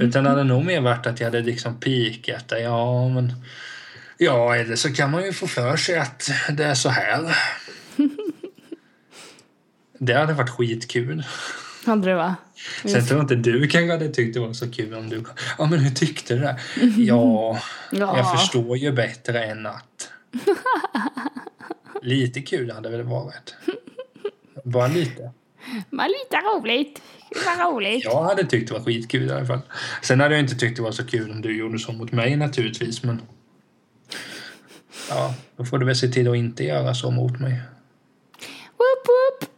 Utan det hade nog mer varit att jag hade liksom pikat där. Ja men... Ja, eller så kan man ju få för sig att det är så här. Det hade varit skitkul. Hade det va? Sen tror jag inte du kanske hade tyckt det var så kul om du... Ja, men hur tyckte du det? Ja, Ja. jag förstår ju bättre än att... Lite kul hade väl varit. Bara lite. Men lite roligt. Det var roligt. Jag hade tyckt det var skitkul i alla fall. Sen hade jag inte tyckt det var så kul om du gjorde så mot mig naturligtvis, men... Ja, då får du väl se till att inte göra så mot mig. Whoop, whoop.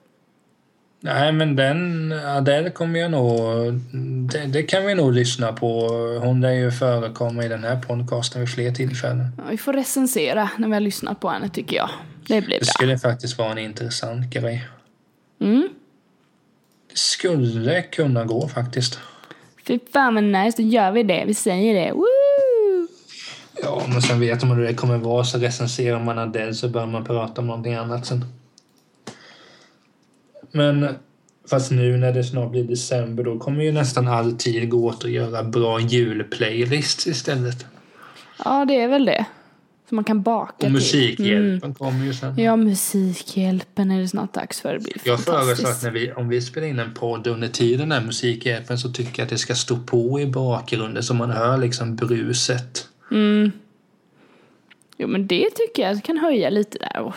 Nej, men den, Adele kommer jag nog... Det, det kan vi nog lyssna på. Hon lär ju förekomma i den här podcasten vid fler tillfällen. Ja, vi får recensera när vi har lyssnat på henne tycker jag. Det blir Det bra. skulle faktiskt vara en intressant grej. Mm. Skulle kunna gå faktiskt. Fy fan vad nice, då gör vi det. Vi säger det. Woo! Ja, men sen vet man hur det kommer vara. Så recenserar man Adele så bör man prata om någonting annat sen. Men fast nu när det snart blir december då kommer ju nästan all tid gå åt att göra bra julplaylists istället. Ja, det är väl det. Så man kan baka Och till. Musikhjälpen kommer ju sen. Mm. Ja, Musikhjälpen är det snart dags för. Det blir Jag föreslår att när vi, om vi spelar in en podd under tiden där Musikhjälpen så tycker jag att det ska stå på i bakgrunden så man hör liksom bruset. Mm. Jo, men det tycker jag kan höja lite där och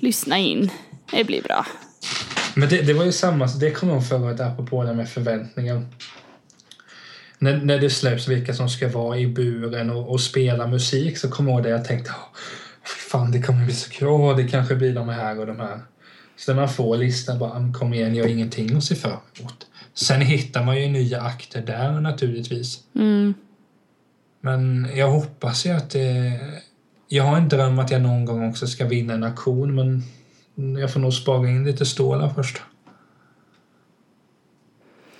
lyssna in. Det blir bra. Men det, det var ju samma, så det kommer jag ihåg förra året apropå det med förväntningar. När, när det släpps vilka som ska vara i buren och, och spela musik så kommer jag ihåg det jag tänkte "Åh, fan det kommer bli så kul, Åh, det kanske blir de här och de här. Så när man får listan bara, "Ah, kom igen, jag har ingenting att se fram emot. Sen hittar man ju nya akter där naturligtvis. Mm. Men jag hoppas ju att det... Jag har en dröm att jag någon gång också ska vinna en auktion men jag får nog spara in lite stålar först.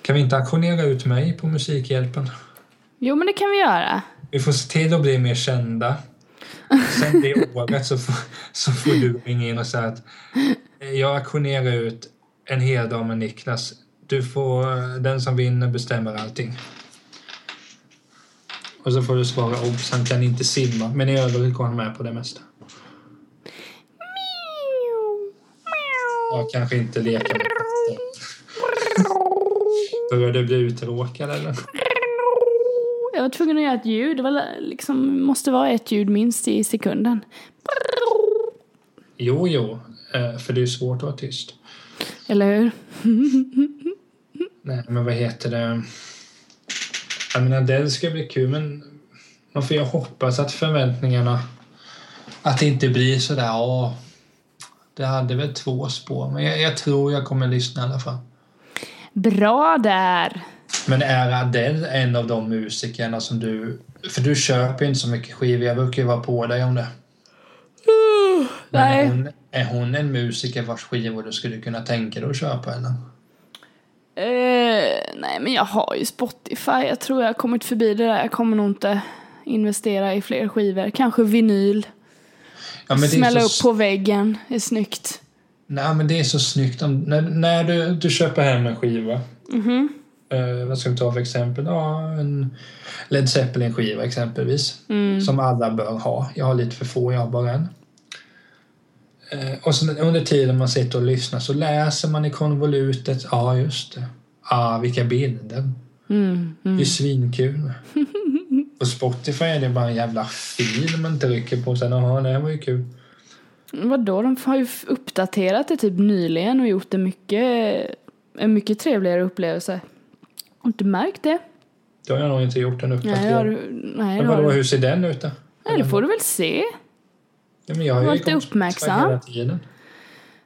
Kan vi inte auktionera ut mig på Musikhjälpen? Jo, men det kan vi göra. Vi får se till att bli mer kända. Sen det året så får, så får du ringa in och säga att jag auktionerar ut en hel dag med Niklas. Du får, den som vinner bestämmer allting. Och så får du svara obs, han kan inte simma. Men i övrigt går han med på det mesta. Jag kanske inte leka med. Börjar du bli uttråkad eller? Jag var tvungen att göra ett ljud. Det var liksom, måste vara ett ljud minst i sekunden. Jo, jo. eh, För det är svårt att vara tyst. Eller hur? Nej, men vad heter det? Jag menar, det ska bli kul, men Då får jag hoppas att förväntningarna... Att det inte blir sådär, ja... Det hade väl två spår, men jag, jag tror jag kommer lyssna i alla fall. Bra där! Men är Adele en av de musikerna som du... För du köper ju inte så mycket skivor, jag brukar ju vara på dig om det. Men Nej. är hon, är hon en musiker vars skivor du skulle kunna tänka dig att köpa eller? Eh, nej, men jag har ju Spotify. Jag tror jag har kommit förbi det där. Jag kommer nog inte investera i fler skivor. Kanske vinyl. Ja, men Smälla så, upp på väggen. Är snyggt. Nej, men det är så snyggt om, när, när du, du köper hem en skiva. Mhm. Eh, vad ska vi ta för exempel? Ja, en Led Zeppelin-skiva exempelvis. Mm. Som alla bör ha. Jag har lite för få, jag har bara en. Eh, och sen under tiden man sitter och lyssnar så läser man i konvolutet. Ja, just det. Ah, vilka bilder. Mm. Det är svinkul. På Spotify är det bara en jävla fil man trycker på. Sen, jaha, det här var ju kul. Vadå, de har ju uppdaterat det typ nyligen och gjort det mycket, en mycket trevligare upplevelse. Har inte märkt det? Det har jag nog inte gjort en Nej, har uppdatering. du, nej, Men har vadå, du. hur ser den ut då? Nej, det får du väl se. Ja, men jag har ju Spotify uppmärksam.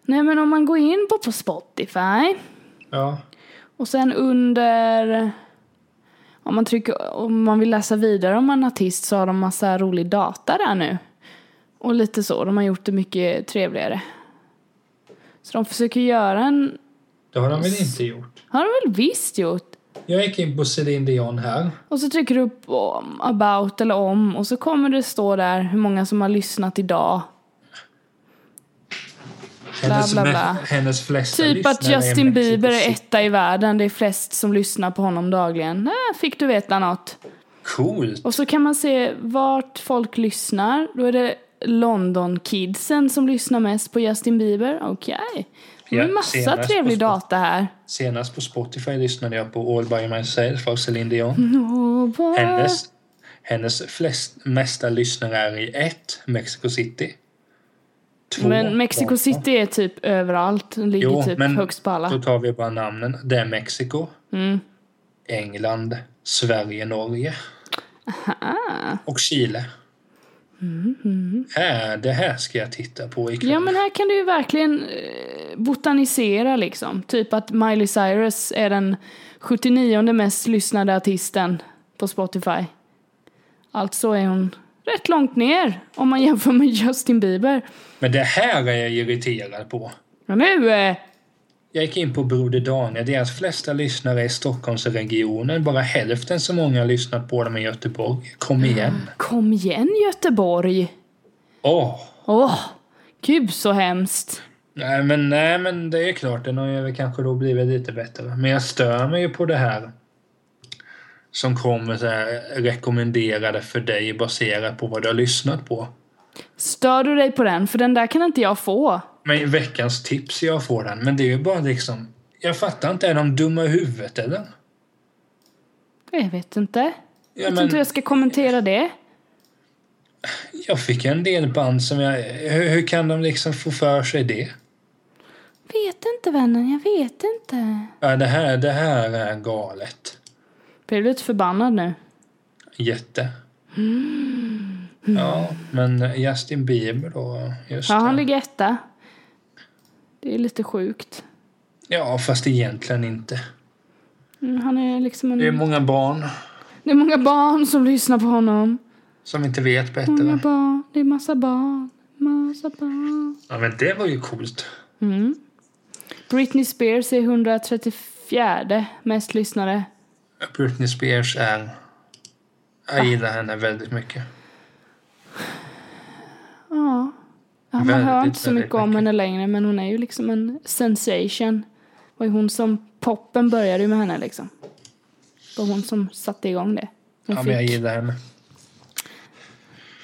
Nej, men om man går in på, på Spotify Ja. och sen under... Om man, trycker, om man vill läsa vidare om en artist så har de massa rolig data där nu. Och lite så, de har gjort det mycket trevligare. Så de försöker göra en... Det har de väl inte gjort? Har de väl visst gjort? Jag gick in på Céline Dion här. Och så trycker du upp om, about eller om och så kommer det stå där hur många som har lyssnat idag. Bla, me- bla. hennes flesta Typ att Justin Mexico Bieber är etta i världen, det är flest som lyssnar på honom dagligen. Äh, fick du veta något? Coolt. Och så kan man se vart folk lyssnar. Då är det London-kidsen som lyssnar mest på Justin Bieber. Okej. Det är Ja, massa trevlig data här. Senast på Spotify lyssnade jag på All by myself av Céline Dion. Vad- Hennes, hennes flest, mesta lyssnare är i ett, Mexico City. Två, Men Mexico Japan. City är typ överallt. Ligger Jo, typ men högst på alla. då tar vi bara namnen. Det är Mexiko, Mm. England, Sverige, Norge Ah. och Chile. Här, det här ska jag titta på ikväll. Ja men här kan du ju verkligen eh, botanisera liksom. Typ att Miley Cyrus är den 79 mest lyssnade artisten på Spotify. Alltså är hon rätt långt ner om man jämför med Justin Bieber. Men det här är jag irriterad på. Men nu, eh, Jag gick in på Broder Daniel. Deras flesta lyssnare är i Stockholmsregionen. Bara hälften så många har lyssnat på dem i Göteborg. Kom igen. kom igen Göteborg. Åh! Åh, gud så hemskt. Nej men, nej men det är klart, den har ju kanske då blivit lite bättre. Men jag stör mig ju på det här. Som kommer så här rekommenderade för dig baserat på vad du har lyssnat på. Stör du dig på den? För den där kan inte jag få. Men veckans tips jag får den. Men det är ju bara liksom... Jag fattar inte, är de dumma i huvudet eller? Jag vet inte. Ja, Jag vet men- inte hur jag ska kommentera det. Jag fick en del band som jag... Hur, hur kan de liksom få för sig det? Vet inte vännen, jag vet inte. Ja, det här, det här är galet. Blir du lite förbannad nu? Jätte. Ja, men Justin Bieber då, just Ja, han ligger etta. Det är lite sjukt. Ja, fast egentligen inte. Mm, Han är liksom en... Det är många barn Det är många barn som lyssnar på honom. som inte vet Många bättre. barn. Det är massa barn. Massa barn. Ja, men det var ju coolt. Mm. Britney Spears är 134 mest lyssnare. Britney Spears är... Jag gillar henne väldigt mycket. Ja. Ja man Väldigt, hör inte så mycket om henne längre men hon är ju liksom en sensation. Det var ju hon som... Poppen började ju med henne liksom. Det var hon som satte igång det. Hon Ja, men jag gillar henne.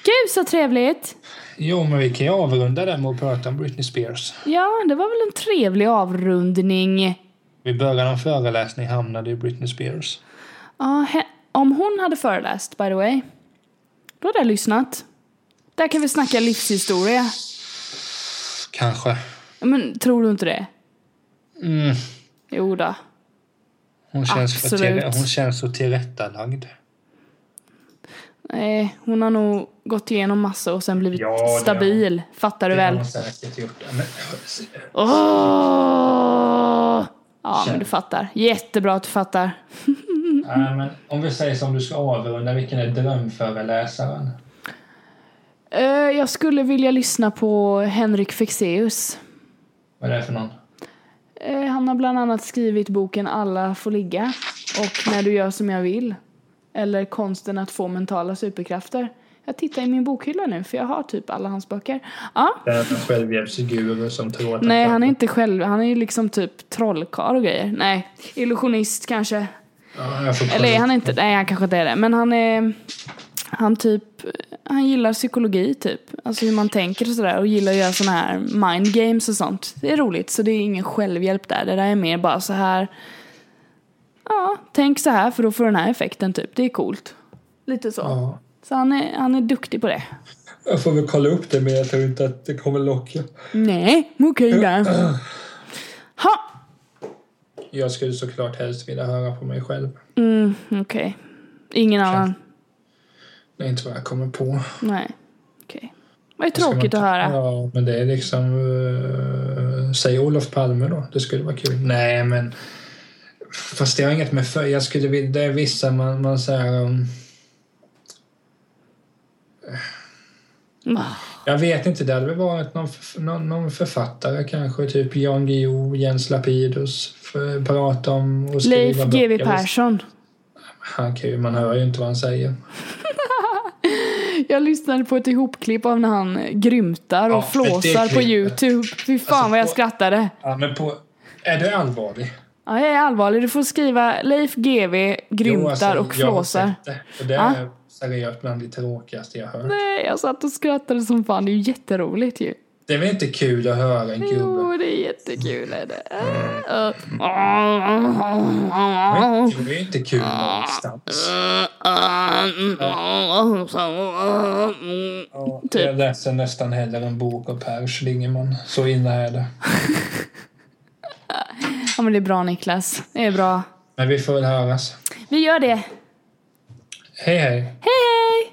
Gud så trevligt! Jo, men vi kan ju avrunda där med att prata om Britney Spears. Ja, det var väl en trevlig avrundning. Vi började en föreläsning hamnade i Britney Spears. Ja, om hon hade föreläst, by the way, då hade jag lyssnat. Där kan vi snacka livshistoria. Kanske. Men tror du inte det? Mm. Jo då. Hon, känns Absolut. till, hon känns så tillrättalagd. Nej, hon har nog gått igenom massa och sen blivit Ja, stabil. Fattar du Det har väl? Men, Åh! Ja, men du fattar. Jättebra att du fattar. nej, men om vi säger som du ska avrunda, vilken är drömföreläsaren? Eh, jag skulle vilja lyssna på Henrik Fexeus. Vad är det för någon? Eh, han har bland annat skrivit boken Alla får ligga och När du gör som jag vill. Eller Konsten att få mentala superkrafter. Jag tittar i min bokhylla nu för jag har typ alla hans böcker. Ja, Det är en självhjälpsguru som tror att nej han är inte själv, han är ju liksom typ trollkarl och grejer. Nej, illusionist kanske. Ja, Eller är han inte, nej han kanske inte är det. Men han är, han typ, han gillar psykologi typ. Alltså hur man tänker och sådär. Och gillar att göra sådana här mind games och sånt. Det är roligt, så det är ingen självhjälp där. Det där är mer bara så här. Ja, tänk så här för då får du den här effekten typ. Det är coolt. Lite så. Ja. Så han är, han är duktig på det. Jag får väl kolla upp det men jag tror inte att det kommer locka. Nej, okej där. Ha! Jag skulle såklart helst vilja höra på mig själv. Mm, okej. Ingen annan? Det är inte vad jag kommer på. Nej. Okej. Vad är man tråkigt att höra. Ja, men det är liksom... Uh, säg Olof Palme då. Det skulle vara kul. Nej, men... Fast det har inget med för... Jag skulle vilja... Det är vissa man, man säger... Um, jag vet inte. Det hade väl varit någon, någon, någon författare kanske. Typ Jan Guillou, Jens Lapidus. För, prata om och skriva Leif GW. Persson. Han kan ju, man hör ju inte vad han säger. Jag lyssnade på ett ihopklipp av när han grymtar och Ja, det flåsar på. Youtube. Fy fan Alltså, vad jag på- skrattade. Ja, men på... Är du allvarlig? Ja, jag är allvarlig. Du får skriva Leif GW grymtar Jo, alltså, och flåsar. sett det. Det är seriöst bland det tråkigaste jag hört. Nej, jag satt och skrattade som fan. Det är ju jätteroligt ju. Det är väl inte kul att höra en gubbe? Jo, det är jättekul är det. Men Det är inte kul någonstans. Ja, Typ. Jag läser nästan hellre en bok av Per Schlingmann. Så illa är det. Ja, men det är bra Niklas. Det är bra. Men vi får väl höras. Vi gör det. Hej hej! Hej, hej!